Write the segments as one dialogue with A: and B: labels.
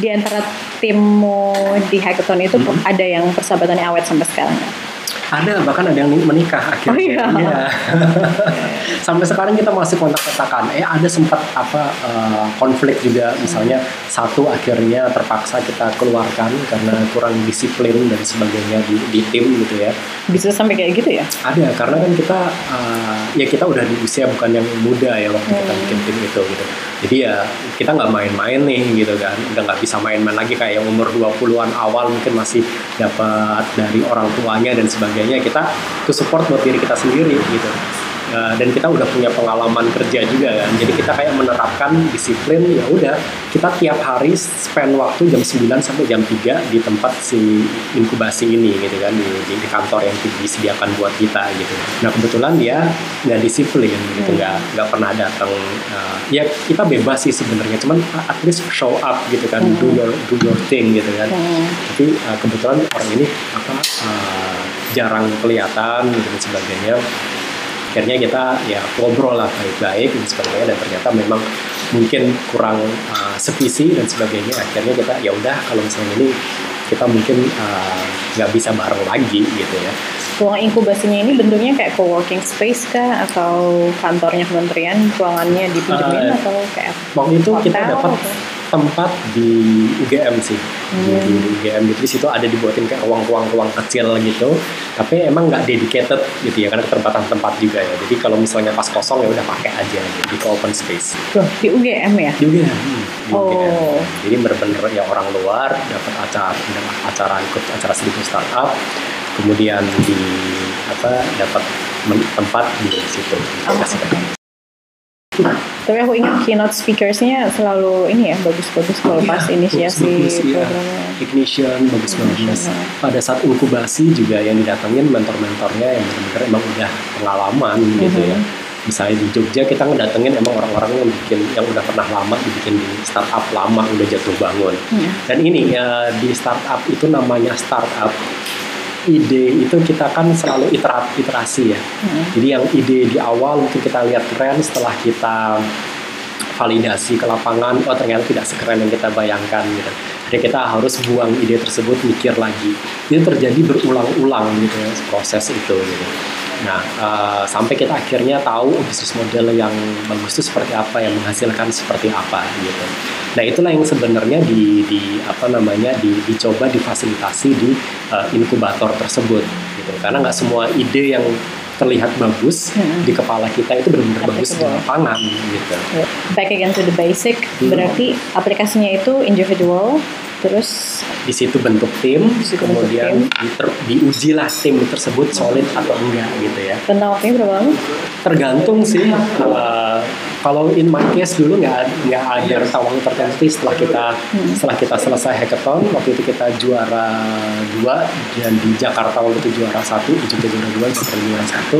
A: di antara timmu di hackathon itu
B: Hmm.
A: ada yang persahabatannya awet sampai sekarang nggak?
B: Ada bahkan ada yang menikah akhirnya.
A: Oh, iya.
B: Sampai sekarang kita masih kontak-kontakan. Eh ada sempat apa eh, konflik juga misalnya satu akhirnya terpaksa kita keluarkan karena kurang disiplin dan sebagainya di, di tim gitu ya.
A: Bisa sampai kayak gitu ya?
B: Ada karena kan kita eh, ya kita udah di usia bukan yang muda ya waktu kita
A: Hmm.
B: bikin tim itu gitu. Jadi ya kita nggak main-main nih gitu kan. Udah nggak bisa main-main lagi kayak yang umur 20-an awal mungkin masih dapat dari orang tuanya dan sebagainya. Kita itu support buat diri kita sendiri gitu. Eh, dan kita udah punya pengalaman kerja juga kan. Jadi kita kayak menerapkan disiplin ya udah kita tiap hari spend waktu jam 9 sampai jam 3 di tempat si inkubasi ini gitu kan di, di, di kantor yang disediakan buat kita gitu. Nah kebetulan dia nggak disiplin gitu nggak nggak pernah datang. eh, ya kita bebas sih sebenarnya cuman at least show up gitu kan do your do your thing gitu kan.
A: Hmm.
B: Tapi eh, kebetulan orang ini apa eh, jarang kelihatan dan sebagainya akhirnya kita ya ngobrol lah baik-baik dan sebagainya dan ternyata memang mungkin kurang uh, sevisi dan sebagainya akhirnya kita ya udah kalau misalnya ini kita mungkin uh, nggak bisa bareng lagi gitu ya
A: Ruang inkubasinya ini bentuknya kayak co-working space kah? Atau kantornya kementerian, ruangannya dipinjemin
B: Eh,
A: atau kayak
B: waktu itu kita
A: hotel
B: dapat
A: atau?
B: Tempat di UGM sih di,
A: Hmm.
B: di UGM gitu di situ ada dibuatin kayak ruang-ruang-ruang kecil gitu tapi emang nggak dedicated gitu ya karena keterbatasan tempat juga ya jadi kalau misalnya pas kosong ya udah pakai aja gitu, di open space
A: Loh, di UGM ya?
B: di UGM hmm, di
A: Oh.
B: UGM. jadi bener-bener ya orang luar dapat acara acara ikut acara sedikit startup kemudian di apa dapat tempat di situ
A: Oh. Tapi aku ingat keynote speakersnya selalu ini ya bagus-bagus kalau pas
B: Iya,
A: inisiasi
B: bagus-bagus, iya.
A: programnya.
B: Ignition bagus banget
A: ya.
B: pada saat inkubasi juga yang didatengin mentor-mentornya yang benar-benar emang udah pengalaman gitu ya
A: Mhm.
B: misalnya di Jogja kita ngedatengin emang orang-orang yang bikin yang udah pernah lama dibikin di startup lama udah jatuh bangun
A: Hmm.
B: dan ini ya di startup itu namanya startup ide itu kita kan selalu iterat, iterasi ya
A: Hmm.
B: jadi yang ide di awal mungkin kita lihat keren setelah kita validasi ke lapangan, oh ternyata tidak sekeren yang kita bayangkan gitu. Jadi kita harus buang ide tersebut, mikir lagi. Itu terjadi berulang-ulang gitu ya proses itu gitu. Nah eh, sampai kita akhirnya tahu bisnis model yang bagus itu seperti apa, yang menghasilkan seperti apa gitu. Nah itulah yang sebenarnya di, di apa namanya di, dicoba difasilitasi di eh, inkubator tersebut gitu. Karena nggak semua ide yang terlihat bagus
A: Hmm.
B: di kepala kita itu benar-benar bagus di lapangan gitu.
A: Ya, Back again to the basic,
B: Hmm.
A: berarti aplikasinya itu individual, terus
B: Di situ bentuk tim,
A: situ
B: kemudian
A: bentuk
B: diter- diuji lah tim tersebut solid atau enggak gitu ya.
A: tentang waktunya berapa lama?
B: Tergantung sih. uh, kalau in my case dulu nggak nggak ada waktu tertentu setelah kita
A: Hmm.
B: setelah kita selesai hackathon waktu itu kita juara dua dan di Jakarta waktu itu juara satu di Jogja juara dua Jakarta juara satu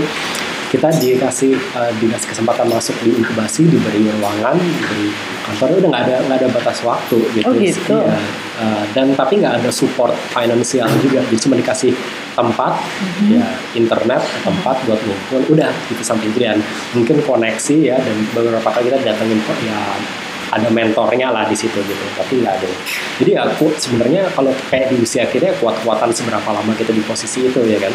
B: kita dikasih uh, dikasih kesempatan masuk di inkubasi diberi ruangan diberi kantornya udah nggak ada nggak ada batas waktu gitu,
A: Oh, gitu.
B: Iya. Uh, dan tapi nggak ada support finansial juga jadi cuma dikasih tempat
A: Mhm.
B: ya internet tempat buat ngumpul udah gitu sampai itu dan mungkin koneksi ya dan beberapa kali kita datengin kok ya ada mentornya lah di situ gitu tapi nggak ada. Jadi ya ku- sebenarnya kalau kayak di usia kita ya kuat-kuatan seberapa lama kita di posisi itu ya kan?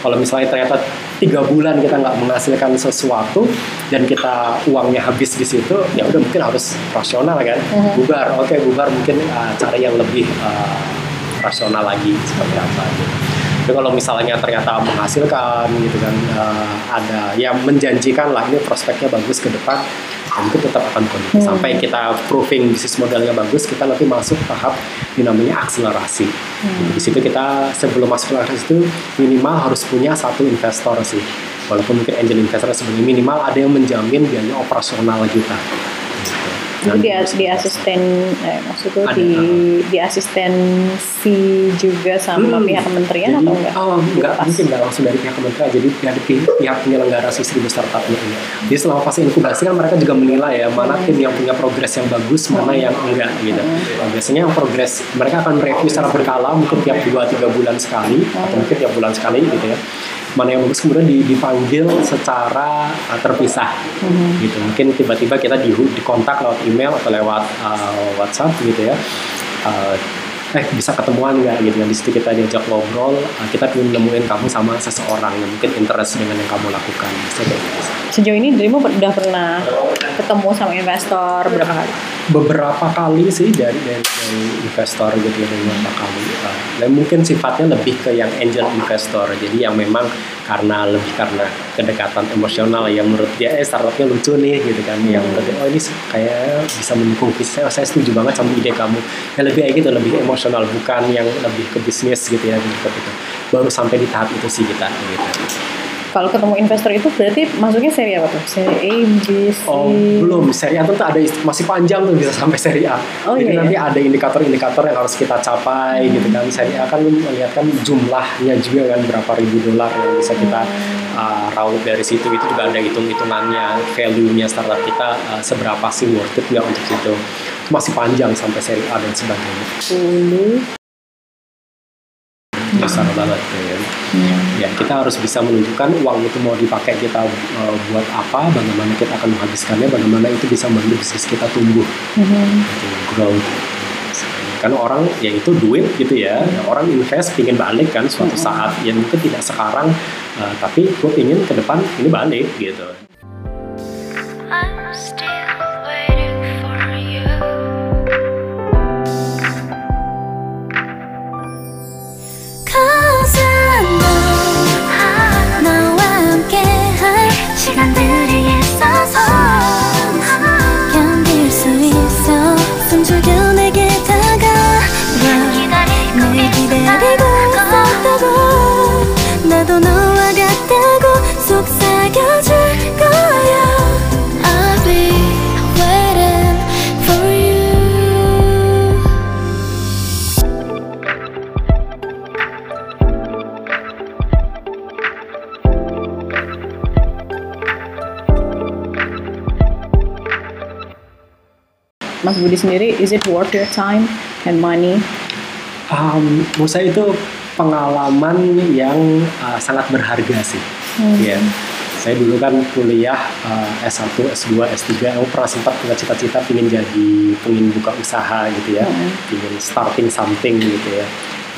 B: Kalau misalnya ternyata tiga bulan kita nggak menghasilkan sesuatu dan kita uangnya habis di situ ya udah mungkin harus rasional kan? Bubar oke bubar mungkin uh, cari yang lebih uh, rasional lagi seperti apa gitu. Tapi kalau misalnya ternyata menghasilkan gitu kan uh, ada yang menjanjikan lah ini prospeknya bagus ke depan mungkin tetap akan kondisi. Sampai kita proving bisnis modelnya bagus kita nanti masuk tahap yang namanya akselerasi. Di situ kita sebelum masuk akselerasi itu minimal harus punya satu investor sih. Walaupun mungkin angel investor sebenarnya minimal ada yang menjamin biaya operasional kita.
A: Jadi di, di asisten, eh, maksudnya
B: Ada,
A: di di asistensi juga sama
B: Hmm.
A: pihak kementerian
B: Jadi,
A: atau enggak?
B: Oh, enggak,
A: Lepas.
B: mungkin enggak langsung dari pihak kementerian, jadi dari pi- pihak penyelenggara si seribu startupnya ini. Jadi selama fase inkubasi kan mereka juga menilai ya mana tim yang punya progres yang bagus, mana yang enggak gitu. Nah, biasanya yang progres mereka akan mereview secara berkala, mungkin tiap 2-3 bulan sekali atau mungkin tiap bulan sekali gitu ya. Mana yang bagus kemudian di- dipanggil secara uh, terpisah gitu. Mungkin tiba-tiba kita di dikontak lewat email atau lewat uh, WhatsApp gitu ya. Uh, eh bisa ketemuan nggak gitu kan di situ kita diajak ngobrol uh, kita ingin nemuin kamu sama seseorang yang mungkin interest dengan yang kamu lakukan gitu.
A: Sejauh ini dirimu ber- udah pernah ketemu sama investor berapa kali?
B: Beberapa kali sih dari dari, dari investor gitu ya beberapa kali. Uh, dan mungkin sifatnya lebih ke yang angel investor. Jadi yang memang karena lebih karena kedekatan emosional yang menurut dia eh startupnya lucu nih gitu kan. Yang menurut dia, oh ini kayak bisa mendukung bisnis. Saya, saya setuju banget sama ide kamu. Yang lebih kayak gitu lebih emosional bukan yang lebih ke bisnis gitu ya gitu, gitu. baru sampai di tahap itu sih kita gitu
A: Kalau ketemu investor itu berarti masuknya seri apa tuh? Seri A, B, C?
B: Oh, belum. Seri A tentu ada masih panjang tuh bisa sampai seri A.
A: Oh,
B: Jadi
A: iya,
B: nanti
A: iya.
B: ada indikator-indikator yang harus kita capai gitu kan. Seri A kan lu melihat kan jumlahnya juga kan berapa ribu dolar yang bisa kita uh, raup dari situ. Itu juga ada hitung-hitungannya, value-nya startup kita uh, seberapa sih worth it nggak untuk. Itu masih panjang sampai seri A dan sebagainya.
A: 10.
B: Besar banget tuh ya. Ya, kita harus bisa menunjukkan uang itu mau dipakai kita uh, buat apa, bagaimana kita akan menghabiskannya, bagaimana itu bisa membantu bisnis kita tumbuh. gitu, growth. Kan orang ya itu duit gitu ya. Orang invest pingin balik kan suatu saat. Ya mungkin tidak sekarang uh, tapi gue pingin ke depan ini balik gitu.
C: I'm still
A: Budi sendiri, is it worth your time and money?
B: um, menurut saya itu pengalaman yang uh, sangat berharga sih. Ya saya dulu kan kuliah uh, S1, S2, S3 aku pernah sempat punya cita-cita pingin jadi pingin buka usaha gitu ya.
A: Hmm.
B: pingin starting something gitu ya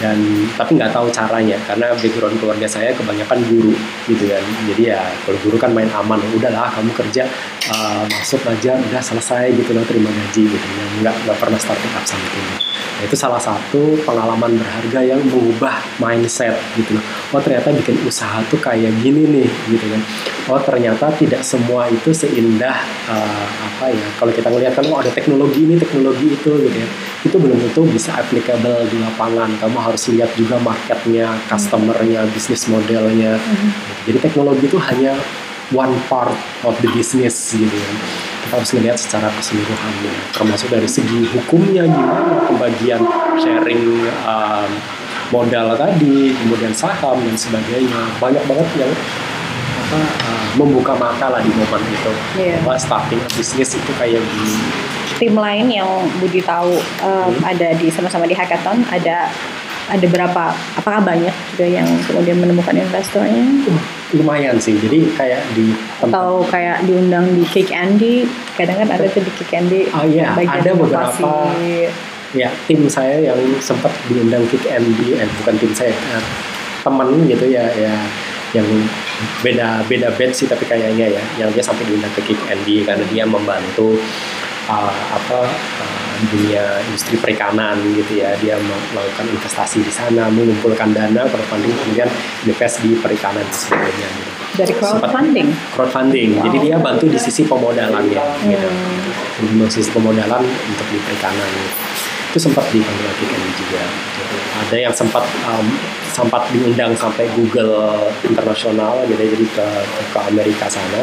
B: dan tapi nggak tahu caranya karena background keluarga saya kebanyakan guru gitu kan jadi ya kalau guru kan main aman udahlah kamu kerja uh, masuk aja udah selesai gitu loh terima gaji gitu ya nggak nggak pernah starting up something Nah, itu salah satu pengalaman berharga yang mengubah mindset gitu loh. Oh ternyata bikin usaha tuh kayak gini nih gitu kan. Oh ternyata tidak semua itu seindah uh, apa ya. Kalau kita ngelihat kan oh ada teknologi ini, teknologi itu gitu ya. Itu belum tentu bisa applicable di lapangan. Kamu harus lihat juga marketnya, customernya, bisnis modelnya. Jadi teknologi itu hanya one part of the business gitu kan kita harus melihat secara keseluruhannya termasuk dari segi hukumnya gimana pembagian sharing um, modal tadi kemudian saham dan sebagainya. Banyak banget yang apa uh, membuka mata lah di momen itu. Bahwa starting business itu kayak gini.
A: Tim lain yang Budi tahu um,
B: Hmm.
A: ada di sama-sama di hackathon ada ada berapa? Apakah banyak juga yang kemudian menemukan investornya?
B: lumayan sih. Jadi kayak di tempat
A: atau kayak diundang di Kick Andy? Kadang kan ada tuh di Kick Andy.
B: Oh iya, ada beberapa. Ya tim saya yang sempat diundang kick MD eh bukan tim saya eh, teman gitu ya ya. Yang beda beda bed sih tapi kayaknya ya. Yang dia sampai diundang ke kick MD karena dia membantu uh, apa uh, dunia industri perikanan gitu ya dia mel- melakukan investasi di sana mengumpulkan dana crowdfunding kemudian invest di perikanan dan sebagainya gitu.
A: dari
B: Sempat-
A: crowdfunding
B: crowdfunding jadi dia bantu di sisi pemodalannya gitu
A: Hmm.
B: di sisi pemodalan untuk di perikanan itu sempat dipanggil lagi kan juga gitu. ada yang sempat um, sempat diundang sampai Google internasional gitu jadi ke ke Amerika sana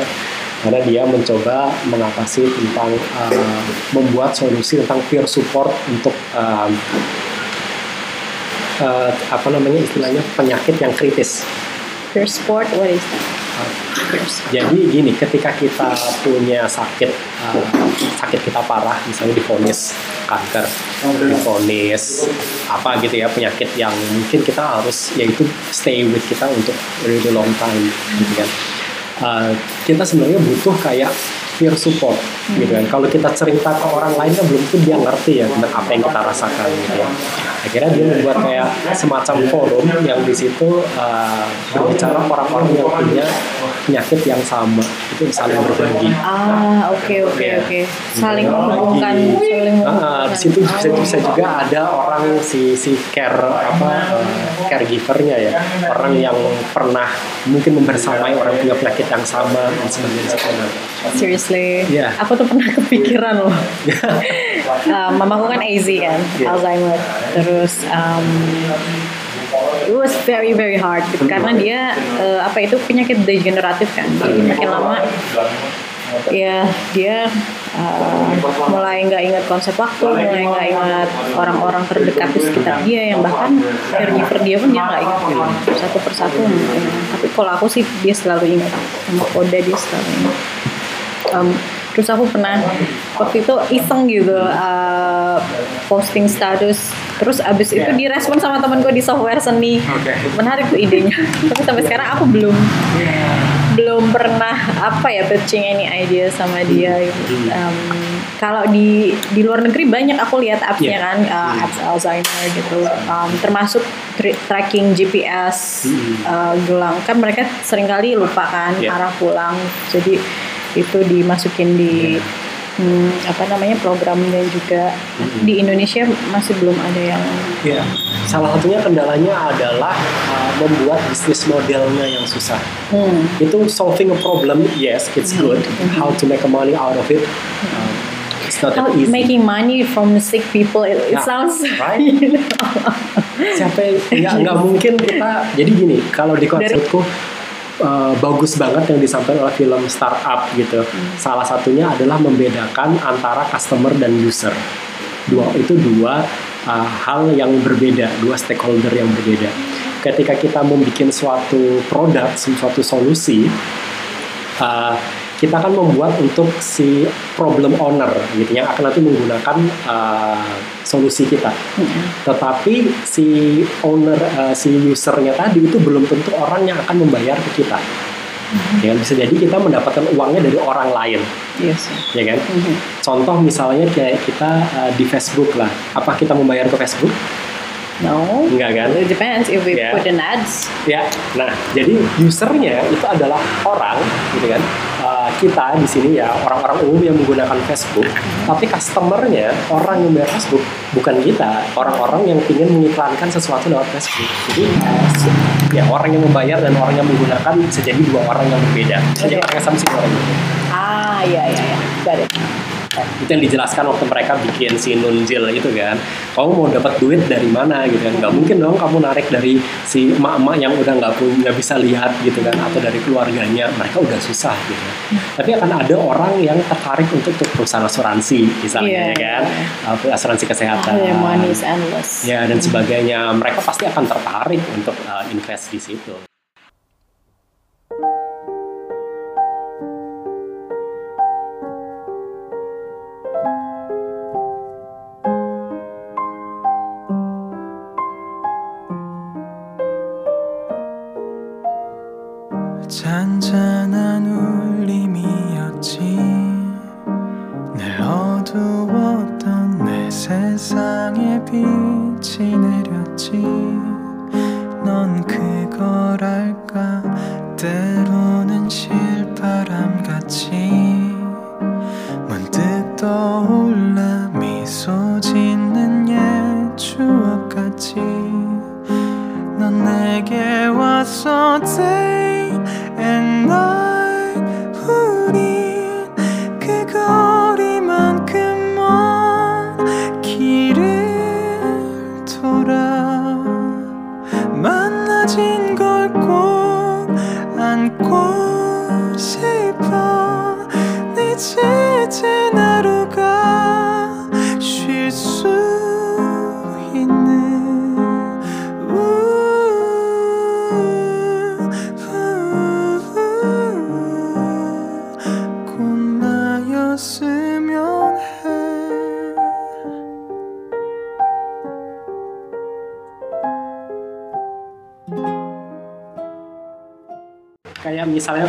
B: karena dia mencoba mengatasi tentang uh, membuat solusi tentang peer support untuk um, uh, apa namanya istilahnya penyakit yang kritis.
A: Peer sport what is that?
B: Uh, jadi gini, ketika kita punya sakit, uh, sakit kita parah, misalnya difonis kanker, difonis apa gitu ya penyakit yang mungkin kita harus yaitu stay with kita untuk really long time, gitu kan. Uh, kita sebenarnya butuh kayak peer support, gitu kan. Kalau kita cerita ke orang lain kan belum tentu dia ngerti ya tentang apa yang kita rasakan, gitu ya. Akhirnya dia membuat kayak semacam forum yang di situ uh, berbicara orang-orang yang punya penyakit yang sama. Itu saling berbagi.
A: ah oke oke oke. saling menghubungkan saling menghubungkan
B: di situ bisa, bisa juga ada orang si si care apa uh, caregivernya ya. Orang yang pernah mungkin membersamai orang punya penyakit yang sama dan sebagainya sebagainya.
A: seriously?
B: Iya.
A: aku tuh pernah kepikiran loh. Uh, mamaku kan AZ kan
B: Iya.
A: Alzheimer. terus um, it was very very hard. Gitu karena dia uh, apa itu penyakit degeneratif kan. Jadi makin lama. Ya dia uh, mulai nggak ingat konsep waktu mulai nggak ingat orang-orang terdekat di sekitar dia yang bahkan caregiver dia pun dia nggak ingat satu persatu tapi kalau aku sih dia selalu ingat. Sama kode dia selalu ingat. Um, terus aku pernah waktu itu iseng gitu uh, posting status. Terus abis itu
B: Yeah.
A: direspon sama temanku di software seni.
B: Oke.
A: menarik tuh idenya. Tapi sampai sekarang aku belum belum pernah apa ya pitching any idea sama dia gitu. Um, kalau di di luar negeri banyak aku lihat appsnya
B: Yeah.
A: kan uh, apps Alzheimer gitu. Um, termasuk tra- tracking GPS uh, gelang. Kan mereka sering kali lupa kan
B: Yeah.
A: arah pulang. Jadi itu dimasukin di hmm, apa namanya programnya juga. Di Indonesia masih belum ada yang
B: Ya, salah satunya kendalanya adalah uh, membuat bisnis modelnya yang susah.
A: hmm,
B: Itu solving a problem, yes, it's good. How to make a money out of it, um, it's not that easy.
A: making money from sick people it, it
B: Nah,
A: sounds
B: right? siapa yang nggak nggak mungkin kita jadi gini kalau di konsepku uh, bagus banget yang disampaikan oleh film startup gitu. Salah satunya adalah membedakan antara customer dan user. Dua itu dua uh, hal yang berbeda dua stakeholder yang berbeda. Ketika kita membuat suatu produk suatu solusi uh, kita akan membuat untuk si problem owner gitu yang akan nanti menggunakan uh, solusi kita. Tetapi si owner uh, si usernya tadi itu belum tentu orang yang akan membayar ke kita. Ya kan? bisa jadi kita mendapatkan uangnya dari orang lain.
A: Yes
B: ya kan? Contoh misalnya kayak kita uh, di Facebook lah. Apa kita membayar ke Facebook?
A: No.
B: Enggak kan?
A: It depends if we
B: Yeah.
A: put in ads.
B: Ya, nah jadi usernya itu adalah orang, gitu kan? Uh, kita di sini ya orang-orang umum yang menggunakan Facebook, tapi customernya orang yang bayar Facebook bukan kita, orang-orang yang ingin mengiklankan sesuatu lewat Facebook. Jadi se- ya orang yang membayar dan orang yang menggunakan bisa jadi dua orang yang berbeda. Bisa jadi orang yang sama sih orang itu.
A: ah iya iya iya got it
B: Itu yang dijelaskan waktu mereka bikin si Nunzil itu kan. Kamu mau dapat duit dari mana gitu kan? Gak mungkin dong kamu narik dari si emak-emak yang udah nggak nggak bisa lihat gitu kan atau dari keluarganya. Mereka udah susah gitu. Tapi akan ada orang yang tertarik untuk, untuk perusahaan asuransi misalnya
A: Iya.
B: ya kan. Asuransi kesehatan.
A: ah, yeah, money is endless
B: Ya dan sebagainya. Mereka pasti akan tertarik untuk uh, invest di situ.
D: 잔잔한 울림이었지. 늘 어두웠던 내 세상에 빛이 내렸지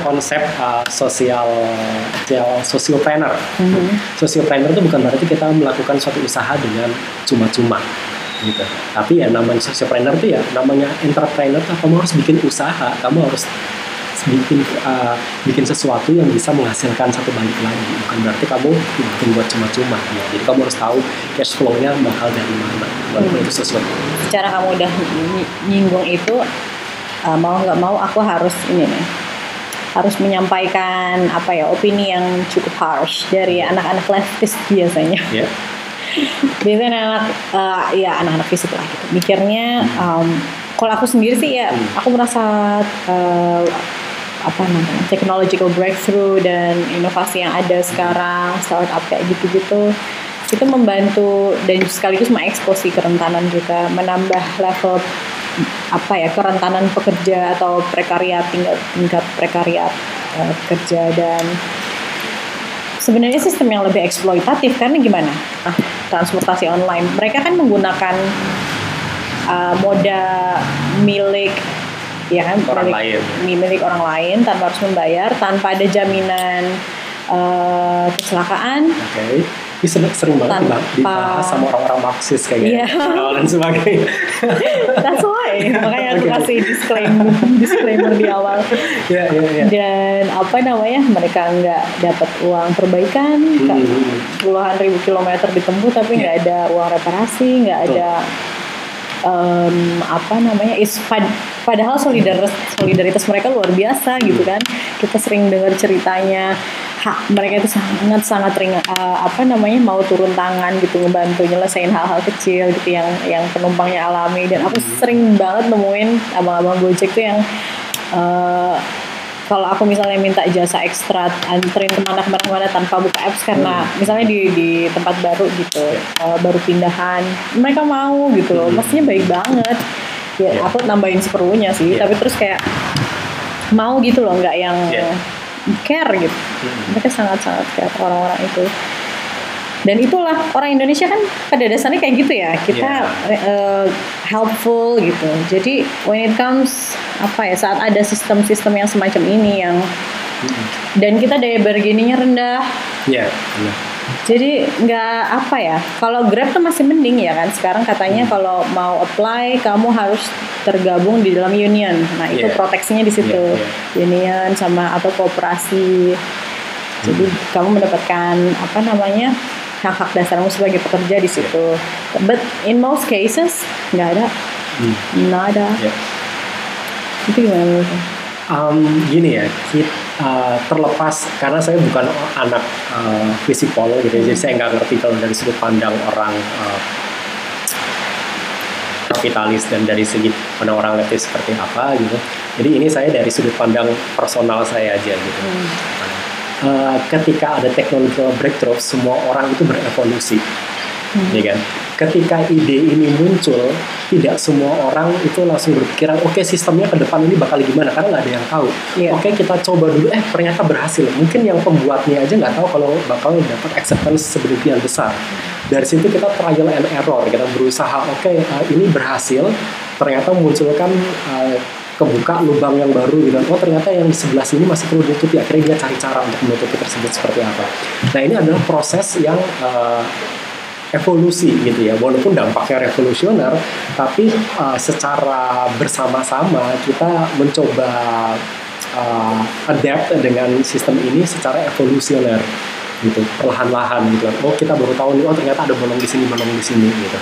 B: konsep uh, sosial sosial sosiopreneur. Sosiopreneur itu bukan berarti kita melakukan suatu usaha dengan cuma-cuma gitu. Tapi ya namanya sosiopreneur itu ya namanya entrepreneur tuh kamu harus bikin usaha, kamu harus bikin uh, bikin sesuatu yang bisa menghasilkan satu balik lagi bukan berarti kamu bikin buat cuma-cuma ya. jadi kamu harus tahu cash flow-nya bakal dari mana walaupun itu sesuatu
A: secara kamu udah ny- nyinggung itu uh, mau nggak mau aku harus ini nih harus menyampaikan apa ya opini yang cukup harsh dari anak-anak leftist biasanya.
B: Ya.
A: Biasanya anak-anak uh, ya anak-anak fisik lah gitu. Mikirnya um, kalau aku sendiri sih ya aku merasa uh, apa namanya technological breakthrough dan inovasi yang ada sekarang startup kayak gitu-gitu itu membantu dan sekaligus mengekspos si kerentanan juga menambah level apa ya kerentanan pekerja atau prekariat tingkat tingkat prekariat uh, kerja dan sebenarnya sistem yang lebih eksploitatif karena gimana? Ah, transportasi online. Mereka kan menggunakan uh, moda milik ya kan
B: Orang
A: milik,
B: lain.
A: milik orang lain tanpa harus membayar tanpa ada jaminan uh, kecelakaan.
B: Oke, ini sering, sering banget
A: Tanpa-
B: dibahas- sama orang-orang Marxis kayaknya,
A: Iya.
B: dan sebagainya.
A: that's why makanya aku
B: Oke.
A: kasih disclaimer disclaimer di awal
B: ya, ya, ya.
A: dan apa namanya mereka nggak dapat uang perbaikan
B: Hmm.
A: puluhan ribu kilometer ditempuh tapi nggak ada uang reparasi nggak ada em, apa namanya is pad- padahal solidaritas solidaritas mereka luar biasa gitu kan kita sering dengar ceritanya hak mereka itu sangat sangat ringan eh, apa namanya mau turun tangan gitu ngebantu nyelesain hal-hal kecil gitu yang yang penumpangnya alami. Dan aku sering banget nemuin abang-abang gojek tuh yang eh, kalau aku misalnya minta jasa ekstra anterin ke mana ke mana ke mana tanpa buka apps karena misalnya di di tempat baru gitu eh, baru pindahan mereka mau gitu loh. Maksudnya baik banget. Ya
B: Iya.
A: aku nambahin seperlunya sih.
B: Iya.
A: tapi terus kayak mau gitu loh nggak yang
B: Iya.
A: Care gitu.
B: Hmm.
A: mereka sangat sangat care orang-orang itu. Dan itulah orang Indonesia kan pada dasarnya kayak gitu ya. Kita eh, helpful gitu. Jadi when it comes apa ya saat ada sistem-sistem yang semacam ini yang dan kita daya bargainingnya rendah.
B: Ya, benar.
A: Jadi nggak apa ya kalau Grab tuh masih mending ya kan sekarang katanya
B: Hmm.
A: kalau mau apply kamu harus tergabung di dalam union nah itu
B: Iya.
A: proteksinya di situ
B: Iya,
A: union sama atau kooperasi jadi
B: Hmm.
A: kamu mendapatkan apa namanya hak-hak dasarmu sebagai pekerja di situ but in most cases nggak ada
B: Hmm.
A: nggak ada
B: Ya.
A: itu gimana menurutmu?
B: Um, gini ya, kita, uh, terlepas karena saya bukan anak uh, fisikol gitu, ya, jadi saya nggak ngerti kalau dari sudut pandang orang uh, kapitalis dan dari segi pandang orang leftist seperti apa gitu. Jadi ini saya dari sudut pandang personal saya aja gitu. Uh, ketika ada technological breakthrough, semua orang itu berevolusi, ya kan? Ketika ide ini muncul, tidak semua orang itu langsung berpikiran, oke sistemnya ke depan ini bakal gimana? Karena nggak ada yang tahu.
A: Iya.
B: Oke kita coba dulu, eh ternyata berhasil. Mungkin yang pembuatnya aja nggak tahu kalau bakal dapat acceptance sedemikian besar. Dari situ kita trial and error, kita berusaha, oke eh, ini berhasil, ternyata munculkan eh, kebuka lubang yang baru gitu oh ternyata yang di sebelah sini masih perlu ditutupi akhirnya dia cari cara untuk menutupi tersebut seperti apa nah ini adalah proses yang eh, evolusi gitu ya. Walaupun dampaknya revolusioner tapi uh, secara bersama-sama kita mencoba uh, adapt dengan sistem ini secara evolusioner gitu perlahan-lahan gitu. Oh kita baru tahu nih oh ternyata ada bolong di sini bolong di sini gitu.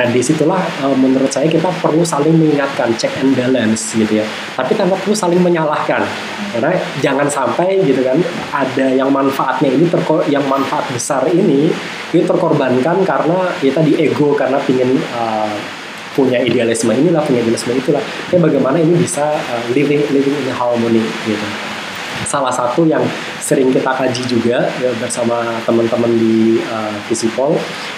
B: Nah di situlah uh, menurut saya kita perlu saling mengingatkan check and balance gitu ya. Tapi tanpa perlu saling menyalahkan. Karena jangan sampai gitu kan ada yang manfaatnya ini terko yang manfaat besar ini ini terkorbankan karena ya tadi ego karena pingin uh, punya idealisme inilah punya idealisme itulah. Tapi bagaimana ini bisa uh, living living in harmony gitu salah satu yang sering kita kaji juga ya, bersama teman-teman di uh, Visipol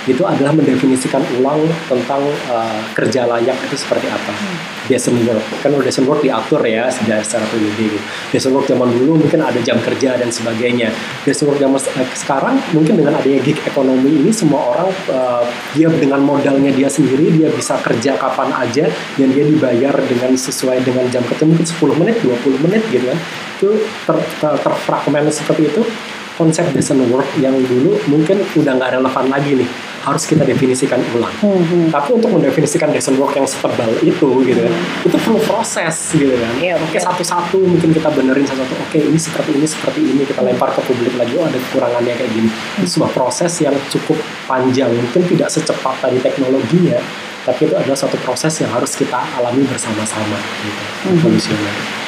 B: itu adalah mendefinisikan ulang tentang uh, kerja layak itu seperti apa. Decent work kan udah decent work diatur ya secara secara PBB. Decent work zaman dulu mungkin ada jam kerja dan sebagainya. Decent work zaman eh, sekarang mungkin dengan adanya gig ekonomi ini semua orang uh, dia dengan modalnya dia sendiri dia bisa kerja kapan aja dan dia dibayar dengan sesuai dengan jam kerja mungkin 10 menit 20 menit gitu kan itu ter, ter, terfragmen seperti itu konsep decent work yang dulu mungkin udah nggak relevan lagi nih harus kita definisikan ulang.
A: Hmm,
B: tapi untuk mendefinisikan decent work yang setebal itu gitu kan itu perlu proses gitu kan.
A: Iya,
B: oke.
A: Betul.
B: satu-satu mungkin kita benerin satu-satu oke ini seperti ini seperti ini kita lempar ke publik lagi oh ada kekurangannya kayak gini. Itu sebuah proses yang cukup panjang mungkin tidak secepat tadi teknologinya tapi itu adalah suatu proses yang harus kita alami bersama-sama gitu evolusioner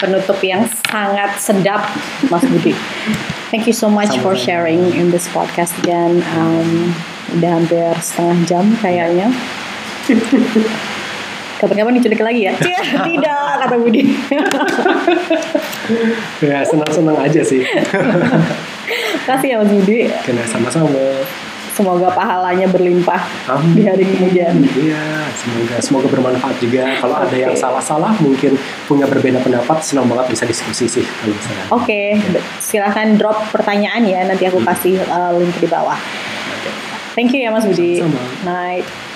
A: penutup yang sangat sedap, Mas Budi. Thank you so much for
B: Sama-sama.
A: sharing in this podcast dan um, udah hampir setengah jam kayaknya. Kapan-kapan diculik lagi ya? Cie, Tidak, kata Budi.
B: ya senang-senang aja sih
A: Kasih ya Mas Budi.
B: karena sama-sama
A: Semoga pahalanya berlimpah
B: Amin.
A: di hari kemudian.
B: Iya, semoga semoga bermanfaat juga. Kalau ada yang salah-salah, mungkin punya berbeda pendapat, senang banget bisa diskusi sih kalau.
A: Oke, silahkan drop pertanyaan ya. Nanti aku kasih uh, link di bawah. Thank you ya Mas Budi.
B: Sama-sama.
A: Night.